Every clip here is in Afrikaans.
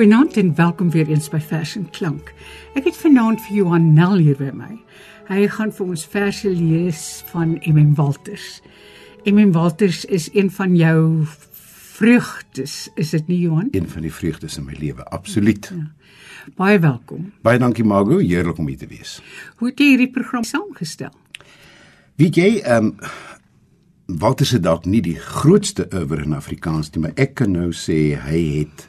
Goeienaand en welkom weer eens by Fashion Klank. Ek het vanaand vir Johan Nel hier by my. Hy gaan vir ons verse lees van MM Walters. MM Walters is een van jou vreugdes, is dit nie Johan? Een van die vreugdes in my lewe, absoluut. Ja. Baie welkom. Baie dankie Margo, heerlik om hier te wees. Hoe het jy hierdie program saamgestel? Weet jy, ehm um, Walter se dalk nie die grootste oewer in Afrikaans nie, maar ek kan nou sê hy het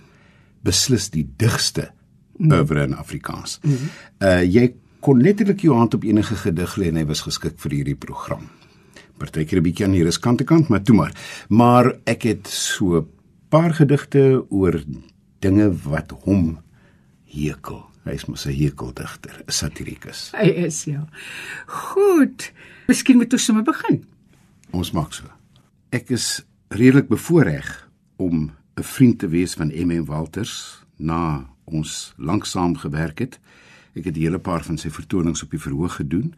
beslis die digste oewer in Afrikaans. Mm. Uh jy kon letterlik jou hand op enige gedig lê en hy was geskik vir hierdie program. Partykeer 'n bietjie aan die riskante kant, maar toe maar. Maar ek het so 'n paar gedigte oor dinge wat hom hekel. Hy is mos 'n hekeldigter, 'n satirikus. Hy is ja. Goed. Miskien moet ons sommer begin. Ons maak so. Ek is redelik bevoorreg om 'n vriend te wees van MM Walters na ons lanksaam gewerk het. Ek het 'n hele paar van sy vertonings op die verhoog gedoen.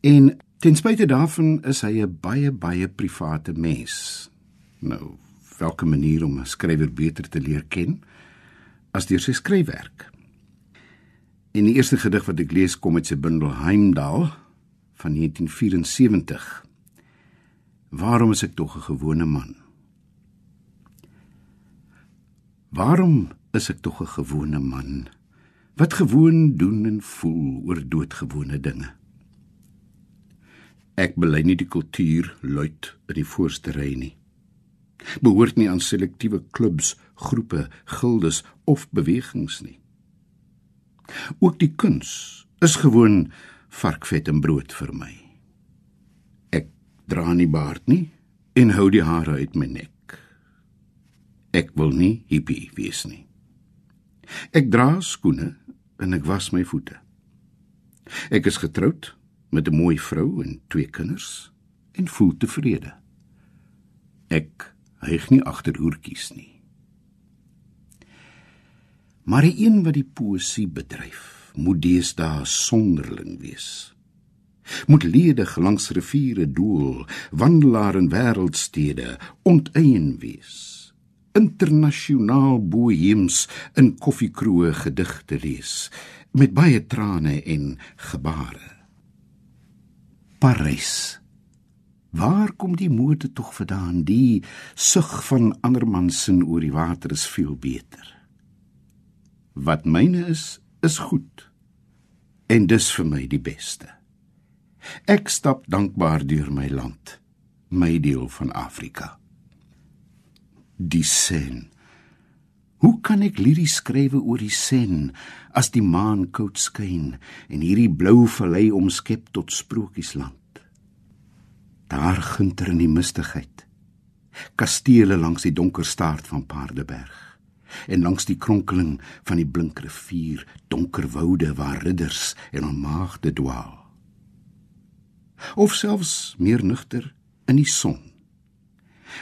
En ten spyte daarvan is hy 'n baie baie private mens. Nou, watter manier om 'n skrywer beter te leer ken as deur sy skryfwerk. In die eerste gedig wat ek lees kom uit sy bundel Heimdal van 1974. Waarom is ek tog 'n gewone man? Waarom is ek tog 'n gewone man? wat gewoon doen en voel oor doodgewone dinge. Ek bely nie die kultuur luid in die voorste ry nie. Behoort nie aan selektiewe klubs, groepe, gildes of bewegings nie. Ook die kuns is gewoon varkvet en brood vir my. Ek dra nie baard nie en hou die hare uit my nek. Ek wil nie hippie wees nie. Ek dra skoene en ek was my voete. Ek is getroud met 'n mooi vrou en twee kinders en voel tevrede. Ek hyg nie agter oortjies nie. Maar die een wat die poesie bedryf, moet deesdae sonderling wees. Moet ledig langs riviere doel, wandelaar in wêreldstede, onteien wees internasionaal boheems in koffiekroë gedigte lees met baie trane en gebare. Parys. Waar kom die mode tog vandaan? Die sug van ander mans se oor die water is veel beter. Wat myne is, is goed. En dis vir my die beste. Ek stap dankbaar deur my land, my deel van Afrika die sen. Hoe kan ek liries skrywe oor die sen as die maan koud skyn en hierdie blou vallei omskep tot sprokiesland? Daar ginter in die mistigheid. Kastele langs die donker staart van Paardeberg en langs die kronkeling van die blink rivier, donker woude waar ridders en onmaagde dwaal. Of selfs meer nugter in die son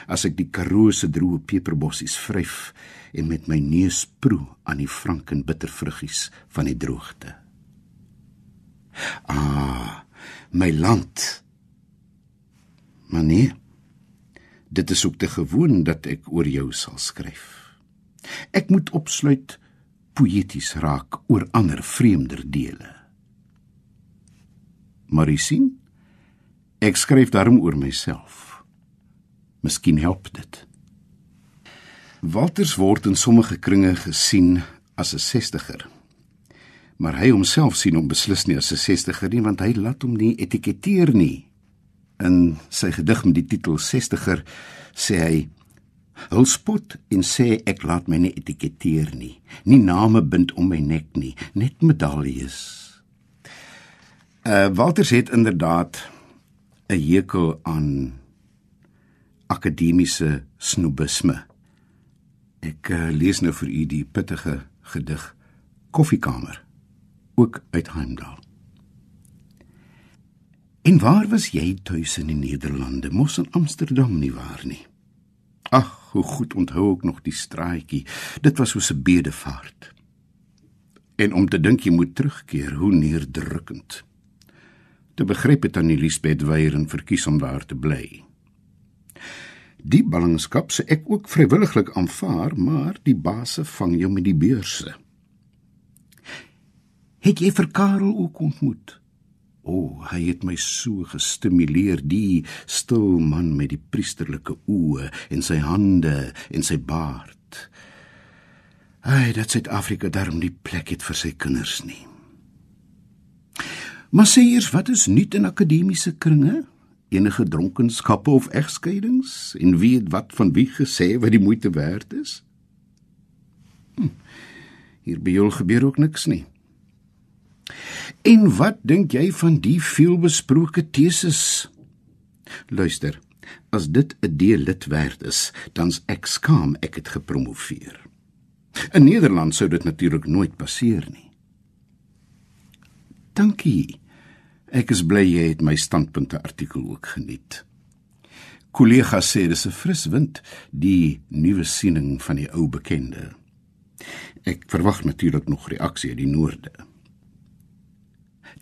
as ek die Karoo se droë peperbossies vryf en met my neus proe aan die franken bittervruggies van die droogte. Ah, my land. Maar nee. Dit is ook te gewoon dat ek oor jou sal skryf. Ek moet opsluit poeties raak oor ander vreemder dele. Maar jy sien, ek skryf daarom oor myself. Miskien help dit. Walters word in sommige kringe gesien as 'n 60er. Maar hy homself sien hom beslis nie as 'n 60er nie want hy laat hom nie etiketeer nie. In sy gedig met die titel 60er sê hy Hul spot en sê ek laat my nie etiketeer nie. Nie name bind om my nek nie, net medaljes. Uh Walters het inderdaad 'n hekel aan akademiese snobisme. Ek uh, lees nou vir u die pittige gedig Koffiekamer ook uit Heimdal. En waar was jy tuis in die Nederlande? Mos in Amsterdam nie waar nie. Ag, hoe goed onthou ek nog die straatjie. Dit was so 'n bedevaart. En om te dink jy moet terugkeer, hoe neerdrukkend. Te begryp het aan Elisabeth weier en verkies om daar te bly. Die ballingskap se ek ook vrywilliglik aanvaar, maar die baase vang jou met die beurse. Het jy vir Karel ook ontmoet? O, oh, hy het my so gestimuleer, die stil man met die priesterlike oë en sy hande en sy baard. Ai, dat Suid-Afrika daarom nie plek het vir sy kinders nie. Maar sê eers, wat is nuut in akademiese kringe? Enige dronkenskappe of egskeidings en wie het wat van wie gesê wat die moeite werd is? Hm, hier by jou gebeur ook niks nie. En wat dink jy van die veelbesproke teses? Luister, as dit 'n D-lid werd is, dan's ek skaam ek het gepromoveer. In Nederland sou dit natuurlik nooit passeer nie. Dankie. Ek is bly jy het my standpunte artikel ook geniet. Kollega sê dis 'n fris wind, die nuwe siening van die ou bekende. Ek verwag natuurlik nog reaksie uit die noorde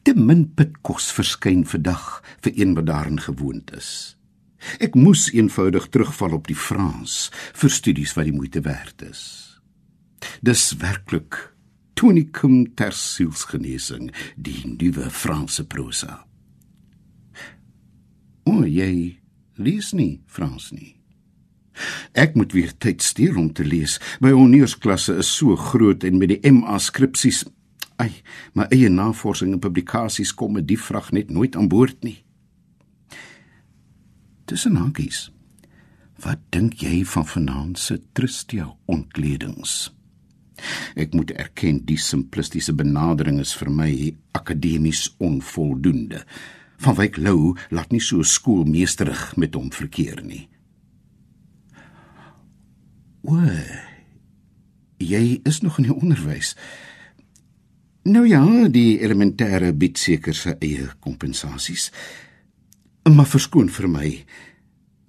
te min pitkos verskyn vandag vir een wat daarin gewoond is. Ek moes eenvoudig terugval op die Frans vir studies wat die moeite werd is. Dis werklik tonicum ter sielsgenesing, die nuwe Franse prosa. O, jy lees nie Frans nie. Ek moet weer tyd steel om te lees. My honeursklasse is so groot en met die MA skripsies Ai, my eie navorsing en publikasies kom met die vraag net nooit aan boord nie. Tussen hakies. Wat dink jy van vanaand se Tristia ontkledings? Ek moet erken die simplistiese benadering is vir my akademies onvoldoende. Van Wyk Lou laat nie so skoolmeesterig met hom verkeer nie. O, jy is nog in die onderwys. Nou ja, die elementêre bied seker sy eie kompensasies. Maar verskoon vir my.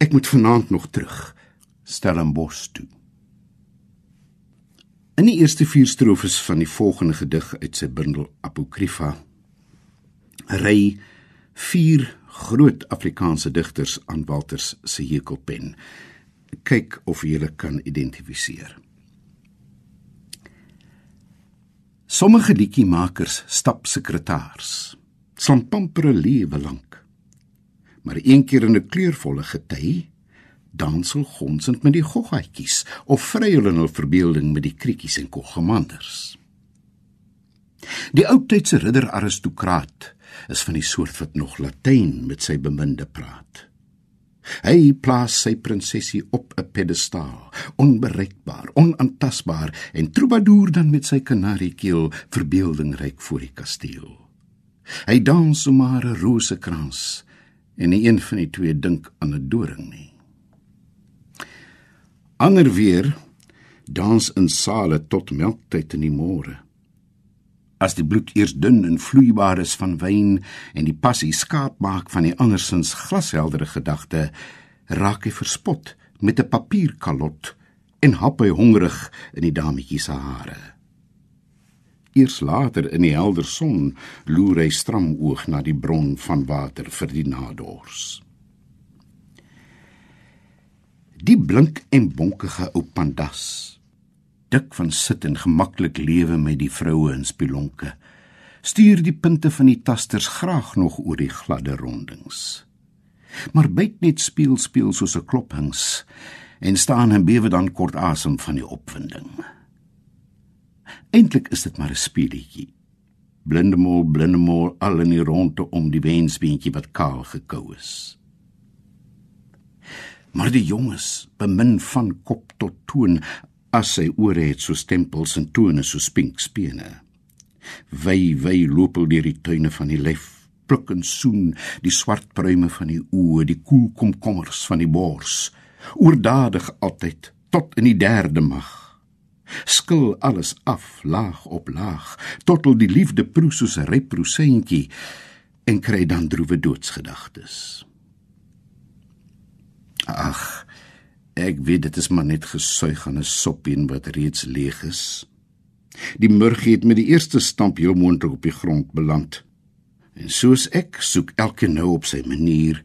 Ek moet vanaand nog terug. Stellenbosch toe. In die eerste vier strofes van die volgende gedig uit sy bundel Apokrypha ry vier groot Afrikaanse digters aan Walters se hekelpen. Kyk of jy hulle kan identifiseer. Sommige liedjiemakers stap sekretaars. Slampampere lewe lank. Maar een keer in 'n kleurvolle gety dansel gonsend met die goggatjies of vry hulle in hul verbeelding met die krietjies en koggemanders. Die oudtydse ridder aristokraat is van die soort wat nog Latyn met sy beminde praat. Hy plaas sy prinsesie op 'n pedestaal, onbereikbaar, onaantastbaar en troubadour dan met sy kanariekeel verbeeldingryk voor die kasteel. Hy dans sommer 'n rosekrans en nie een van die twee dink aan 'n doring nie. Ander weer dans in sale tot melktyd in die môre. As die bloed eers dun en vloeibaar is van wyn en die passie skaap maak van die andersins glasheldere gedagte, raak hy verspot met 'n papierkalot en hap hy hongerig in die dametjie se hare. Eers later in die helder son loer hy stram oog na die bron van water vir die nadors. Die blink en bonkige ou pandas dik van sit en gemaklik lewe met die vroue in spilonke. Stuur die punte van die tasters graag nog oor die gladde rondings. Maar byt net speel speel soos 'n klophings en staan en bewe dan kort asem van die opwinding. Eintlik is dit maar 'n speelietjie. Blindemol, blindemol al in die ronde om die wensbeentjie wat kaal gekou is. Maar die jonges bemin van kop tot toon as sy ore het so stempels en tone so spinkspene. Wy wy loop al deur die tuine van die lyf, pluk en soen die swart pruime van die oë, die koel komkommers van die bors, oordadig altyd tot in die derde mag. Skil alles af laag op laag, tot al die liefde proe soos 'n ryp roseentjie en kry dan droewe doodsgedagtes. Ag, Ek weet dit is maar net gesuig aan 'n soppien wat reeds leeg is. Die murgie het met die eerste stamp heel moontlik op die grond beland. En soos ek soek elke nou op sy manier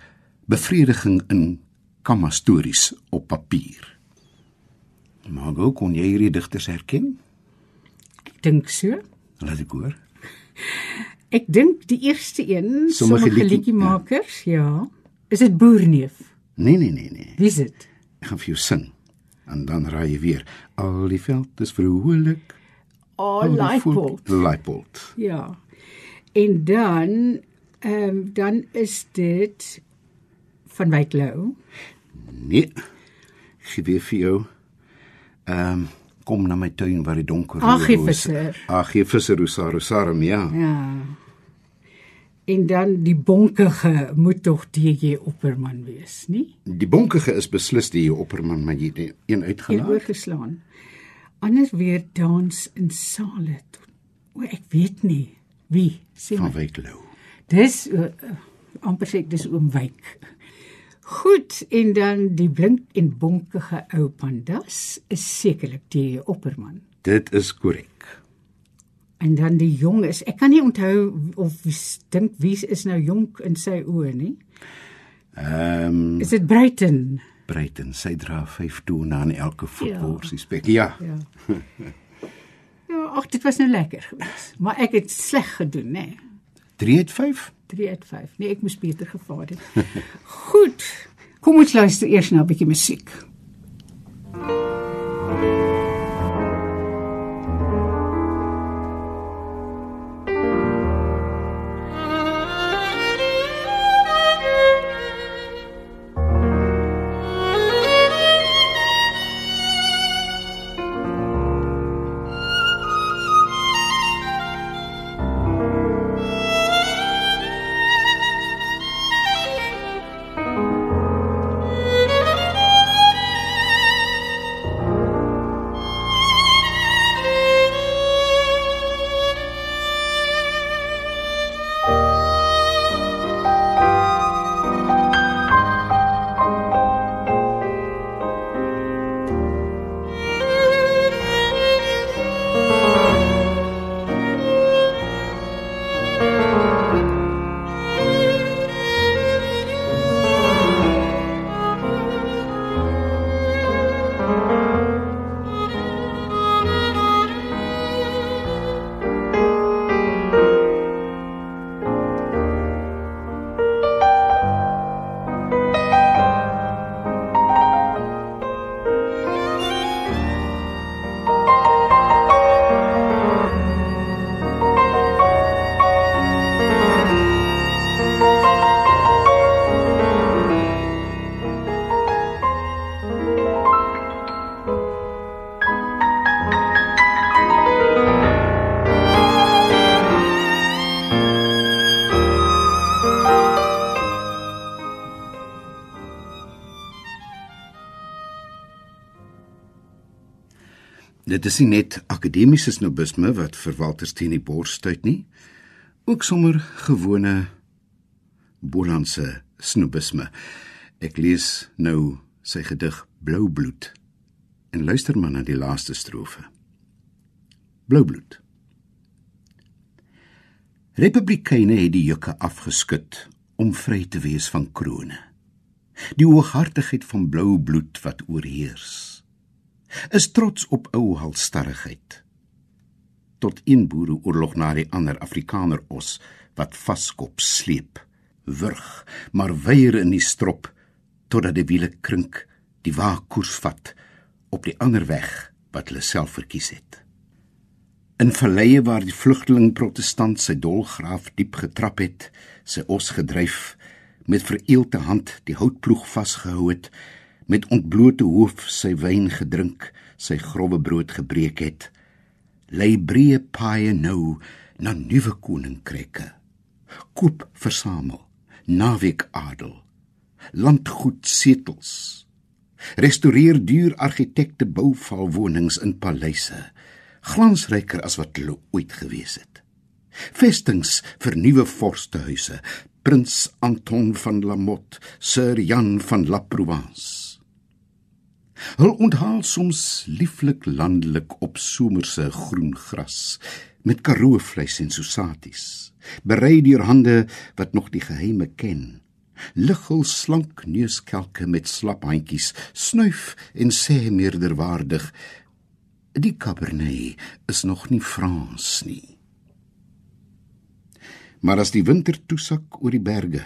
bevrediging in kamma stories op papier. Maar hoe kon jy hierdie digters herken? Ek dink so. Laat ek hoor. Ek dink die eerste een, Sommige sommige liedjie- liedjiemakers, ja. Is dit Boerneef? Nee nee nee nee. Wie is dit? Ek gaan vir jou sing. En dan raai jy weer. Al die veld is vrolik. Oh, al die Leipold. Leipold. Ja. En dan ehm um, dan is dit van Wyk Lou. Nee. Gee weer vir jou. Ehm um, kom na my tuin waar die donker roos- Visser. Agie visser Rosario Sarum, ja. Ja. En dan die bonkige moet tog DJ Opperman wees, nie? Die bonkige is beslis die opperman, maar jy het een Een uitgelaat. oorgeslaan. Anders weer dans in sale. O, ek weet nie wie sê van my. Wyklou. Dis uh, amper sê ek dis oom Wyk. Goed, en dan die blink en bonkige ou pandas is sekerlik die Opperman. Dit is korrek. En dan die jong is. Ek kan nie onthou of dink wie is nou jonk in sy oë nie. Ehm um, Is dit Bruiten? Breiten, sy dra 5 tone aan elke voetborsie spek. Ja. Ja. Ja, ag dit was nou lekker geweest. Maar ek het sleg gedoen, né? Nee. 3 uit 5. 3 uit 5. Nee, ek moes beter gevaar het. Goed. Kom ons luister eers na 'n bietjie musiek. Dit is nie net akademiese snobisme wat vir Walter Steen die bors stuit nie, ook sommer gewone Bolandse snobisme. Ek lees nou sy gedig Blou bloed en luister maar na die laaste strofe. Blou bloed. Republikeine het die jukke afgeskit om vry te wees van krone. Die hooghartigheid van blou bloed wat oorheers is trots op ou halstarrigheid. Tot een boereoorlog na die ander Afrikaner os wat vaskop sleep, wurg, maar weier in die strop totdat die wiele krink, die wa koers vat op die ander weg wat hulle self verkies het. In valleie waar die vlugteling protestant sy dolgraaf diep getrap het, sy os gedryf, met vereelte hand die houtploeg vasgehou het, met ontblote hoof sy wyn gedrink, sy growwe brood gebreek het, lei breë paaie nou na nuwe koninkryke. Koop versamel, naweek adel, landgoed setels. Restoreer duur argitekte bouvalwonings in paleise, glansryker as wat hulle ooit gewees het. Vestings vir nuwe vorstehuise, Prins Anton van Lamotte, Sir Jan van La Provence. Hul onthaal soms lieflik landelik op somerse groen gras met karoo vleis en sosaties, berei deur hande wat nog die geheime ken. Liggel slank neuskelke met slap handjies, snuif en sê meerderwaardig: "Die Cabernet is nog nie Frans nie." Maar as die winter toesak oor die berge,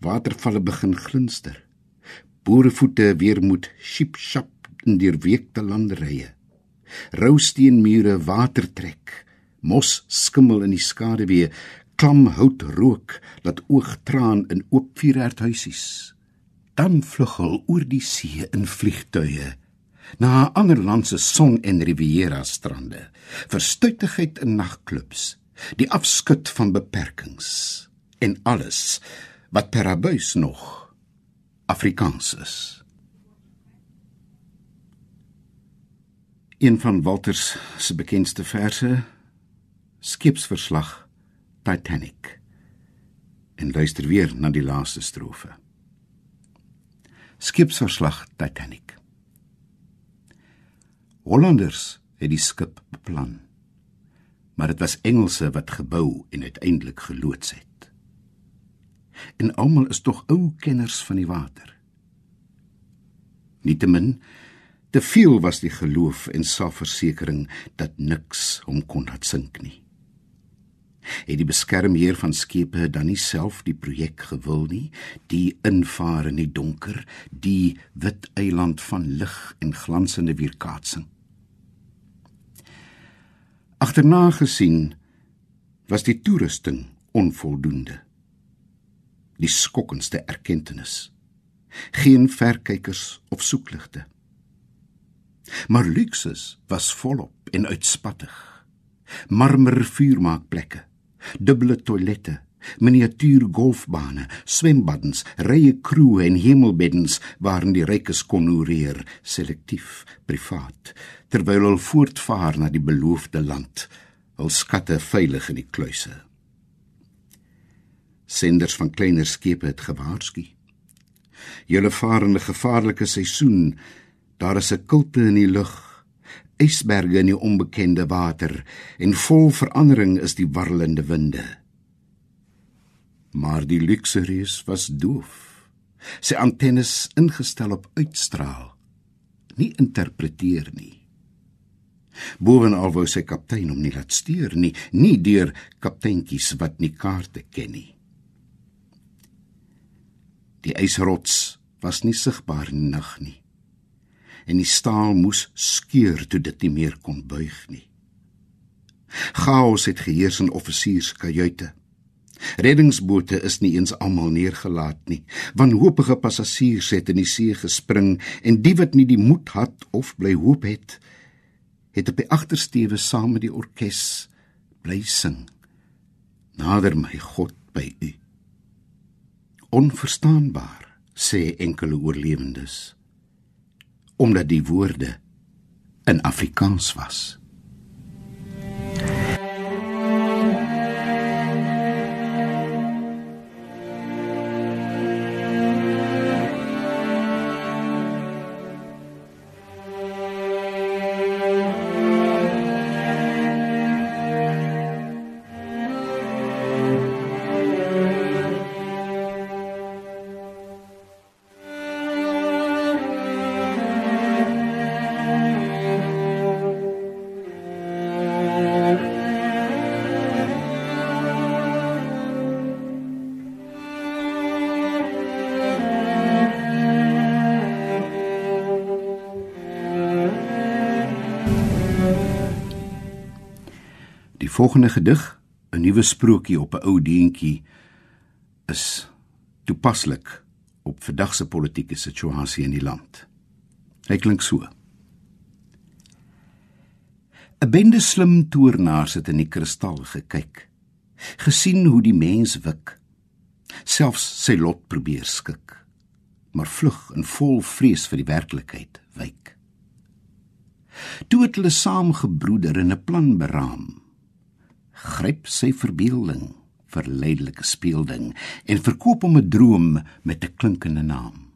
watervalle begin glinster, boerevoete weer moet sjip-sjap in deurweekte landerye. Rou steenmure water trek, mos skimmel in die skaduwee, klam hout rook, laat oog traan in oop vuurherdhuisies. Dan vlug hul oor die see in vliegtuie na ander land se son en riviera strande, verstuitigheid in nagklubs, die afskud van beperkings en alles wat per abuis nog Afrikaans is. Een van Walters se bekendste verse, Skipsverslag Titanic. En luister weer na die laaste strofe. Skipsverslag Titanic. Hollanders het die skip beplan. Maar dit was Engelse wat gebou en uiteindelik geloods het. En almal is tog ou kenners van die water. Nietemin te veel was die geloof en selfversekering dat niks hom kon laat sink nie. Het die beskermheer van skepe dan nie self die projek gewil nie, die invaar in die donker, die wit eiland van lig en glansende weerkaatsing. Agterna gesien was die toerusting onvoldoende. Die skokkendste erkenning. Geen verkykers of soekligte. Maar luksus was volop en uitspattig. Marmer vuurmaakplekke, dubbele toilette, miniatuur golfbane, swembaddens, rye kroe en hemelbeddens waarin die rykes kon oreer, selektief, privaat, terwyl hulle voortvaar na die beloofde land, hul skatte veilig in die kluise. Senders van kleiner skepe het gewaarsku. Julle vaar in 'n gevaarlike seisoen. Daar is 'n kilte in die lug, ysberge in die onbekende water en vol verandering is die warrelende winde. Maar die luxureus was doof. Sy antennes ingestel op uitstraal, nie interpreteer nie. Bovenal wou sy kaptein hom nie laat steur nie, nie deur kapteintjies wat nie kaarte ken nie. Die ysrots was nie sigbaar in die nag nie. En die staal moes skeur toe dit nie meer kon buig nie. Chaos het geheers in offisierskajuite. Reddingsbote is nie eens almal neergelaat nie. Wanhoopige passasiers het in die see gespring en die wat nie die moed het of bly hoop het, het op die agtersteewe saam met die orkes bly sing. Nader my God by U. Onverstaanbaar, sê enkele oorlewendes, omdat die woorde in Afrikaans was. Volgende gedig, 'n nuwe sprokie op 'n ou deentjie, is toepaslik op vandag se politieke situasie in die land. Hy klink so: 'n Bende slim toornaars het in die kristal gekyk, gesien hoe die mens wik, selfs sy lot probeer skik, maar vlug in vol vrees vir die werklikheid wyk. Toe het hulle saamgebroeder in 'n plan beraam gryp sy verbeelding verleidelike speelding en verkoop hom 'n droom met 'n klinkende naam.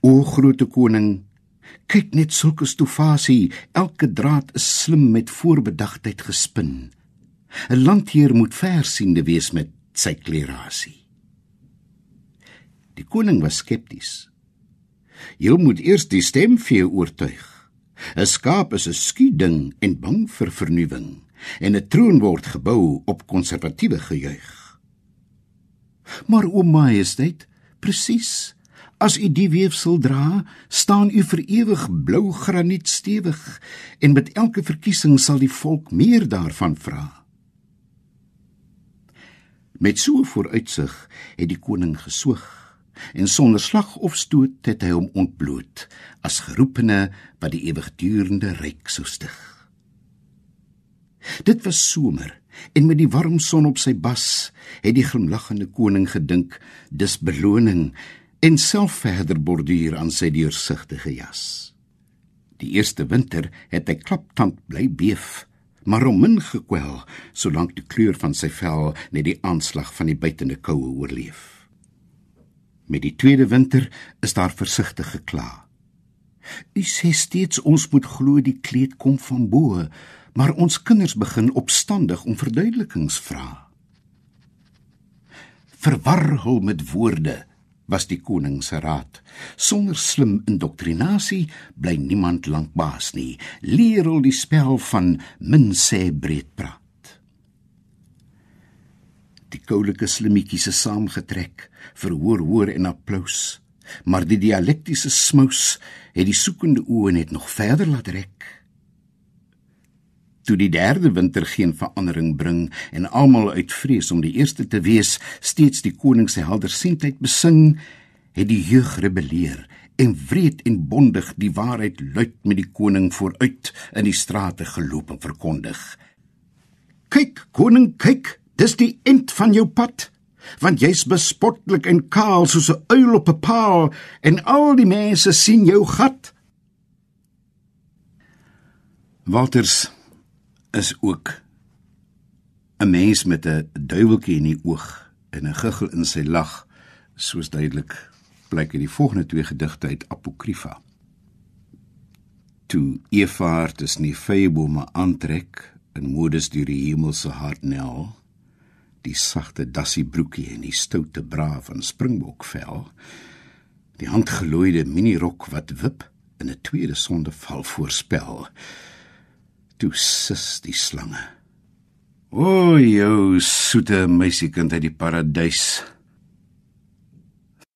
O groote koning, kyk net sulke stofasie, elke draad is slim met voorbedagtheid gespin. 'n Landheer moet versiende wees met sy klerasie. Die koning was skepties. Jy moet eers die stemvee oortuig. 'n Skaap is 'n skieding en bang vir vernuwing en 'n troon word gebou op konservatiewe gejuig. Maar o majesteit, presies. As u die weefsel dra, staan u vir ewig blou graniet stewig en met elke verkiesing sal die volk meer daarvan vra. Met so vooruitsig het die koning gesoog en sonder slag of stoot het hy hom ontbloot as geroepene wat die ewigdurende ryk sou stig. Dit was somer en met die warm son op sy bas het die glimlaggende koning gedink dis beloning en self verder borduur aan sy deursigtige jas. Die eerste winter het hy klaptand bly beef, maar om min gekwel solank die kleur van sy vel net die aanslag van die buitende koue oorleef. Met die tweede winter is daar versigtig gekla. U sê steeds ons moet glo die kleed kom van bo, maar ons kinders begin opstandig om verduidelikings vra. Verwar hul met woorde was die koning se raad. Sonder slim indoktrinasie bly niemand lank baas nie. Leer al die spel van min sê breed praat. Die koulike slimmetjies is saamgetrek vir hoor hoor en applous, maar die dialektiese smous het die soekende oë net nog verder laat rek. Toe die derde winter geen verandering bring en almal uit vrees om die eerste te wees steeds die koning se heldersiendheid besing, het die jeug rebelleer en wreed en bondig die waarheid luid met die koning vooruit in die strate geloop en verkondig. Kyk, koning, kyk, dis die end van jou pad, want jy's bespotlik en kaal soos 'n uil op 'n paal en al die mense sien jou gat. Waters is ook 'n mens met 'n duiweltjie in die oog en 'n guggel in sy lag, soos duidelik blyk uit die volgende twee gedigte uit Apokryfa. Toe Eva tussen die vyebome aantrek in modes deur die hemelse hartnel, die sagte dassie broekie en die stoute bra van springbokvel, die handgelooide minirok wat wip in 'n tweede sondeval voorspel toe sis die slange. O, jou soete meisiekind uit die paradys.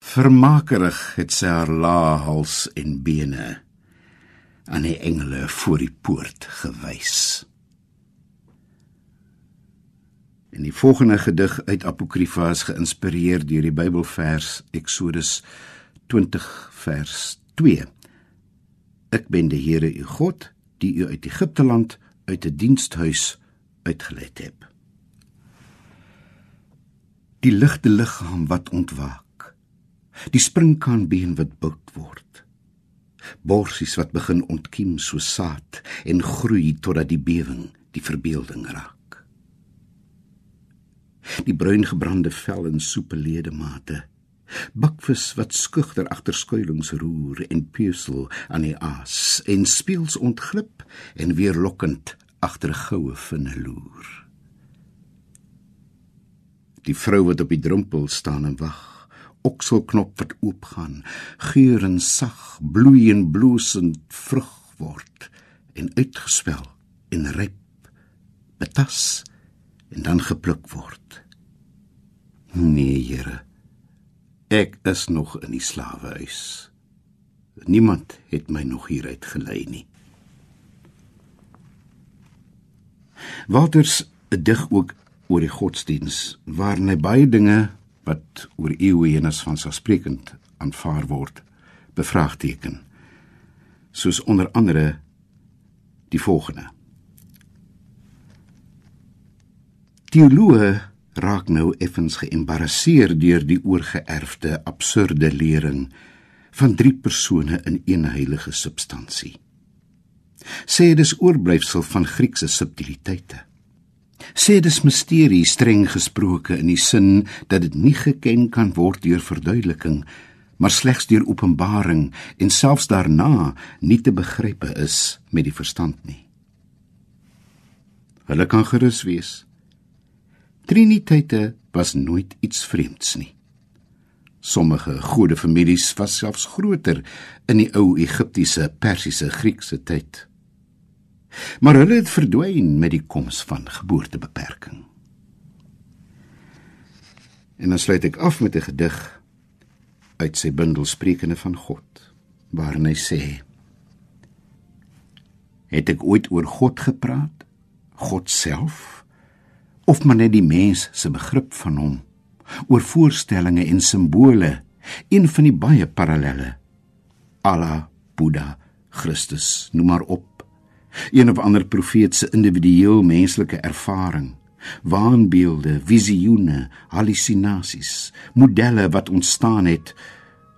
Vermakerig het sy haar lae hals en bene aan die engele voor die poort gewys. En die volgende gedig uit Apokryfa is geïnspireer deur die Bybelvers Eksodus 20 vers 2. Ek ben die Here u God die u uit Egipte land uit 'n die diensthuis uitgelei het. Die ligte liggaam wat ontwaak. Die springkaanbeen wat bout word. Borsies wat begin ontkiem so saad en groei totdat die bewing die verbeelding raak. Die bruin gebrande vel en soepe ledemate bakvis wat skugter agter skuilings roer en peusel aan die aas en speels ontglip en weer lokkend agter goue vinne loer. Die vrou wat op die drempel staan en wag okselknop wat oopgaan geur en sag bloei en bloosend vrug word en uitgespel en ryp betas en dan gepluk word nee Here Ek is nog in die slawehuis. Niemand het my nog hieruit gelei nie. Waters dig ook oor die godsdiens waar hy baie dinge wat oor eeue heen as vanselfsprekend aanvaar word bevraagteken. Soos onder andere die volgende. Teoloë raak nou effens geëmbarrasseer deur die oorgeerfde absurde lering van drie persone in een heilige substansie. Sê dis oorblyfsel van Griekse subtiliteite. Sê dis misterie streng gesproke in die sin dat dit nie geken kan word deur verduideliking, maar slegs deur openbaring en selfs daarna nie te begrype is met die verstand nie. Hulle kan gerus wees. Triniteite was nooit iets vreemds nie. Sommige gode families was selfs groter in die ou Egiptiese, Persiese, Griekse tyd. Maar hulle het verdwyn met die koms van geboortebeperking. En dan sluit ek af met 'n gedig uit sy bundel Sprekende van God, waarin hy sê: Het ek ooit oor God gepraat? God self of maar net die mens se begrip van hom? oor voorstellings en simbole, een van die baie parallelle. Allah, Boeddha, Christus, noem maar op. Een of ander profeet se individueel menslike ervaring, waanbeelde, visioene, hallusinasies, modelle wat ontstaan het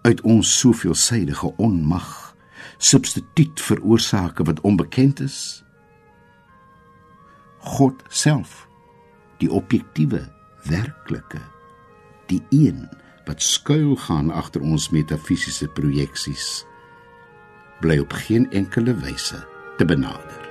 uit ons soveelsidige onmag, substituut vir oorsake wat onbekend is. God self, die objektiewe, werklike die een wat skuil gaan agter ons metafisiese projeksies bly op geen enkele wyse te benader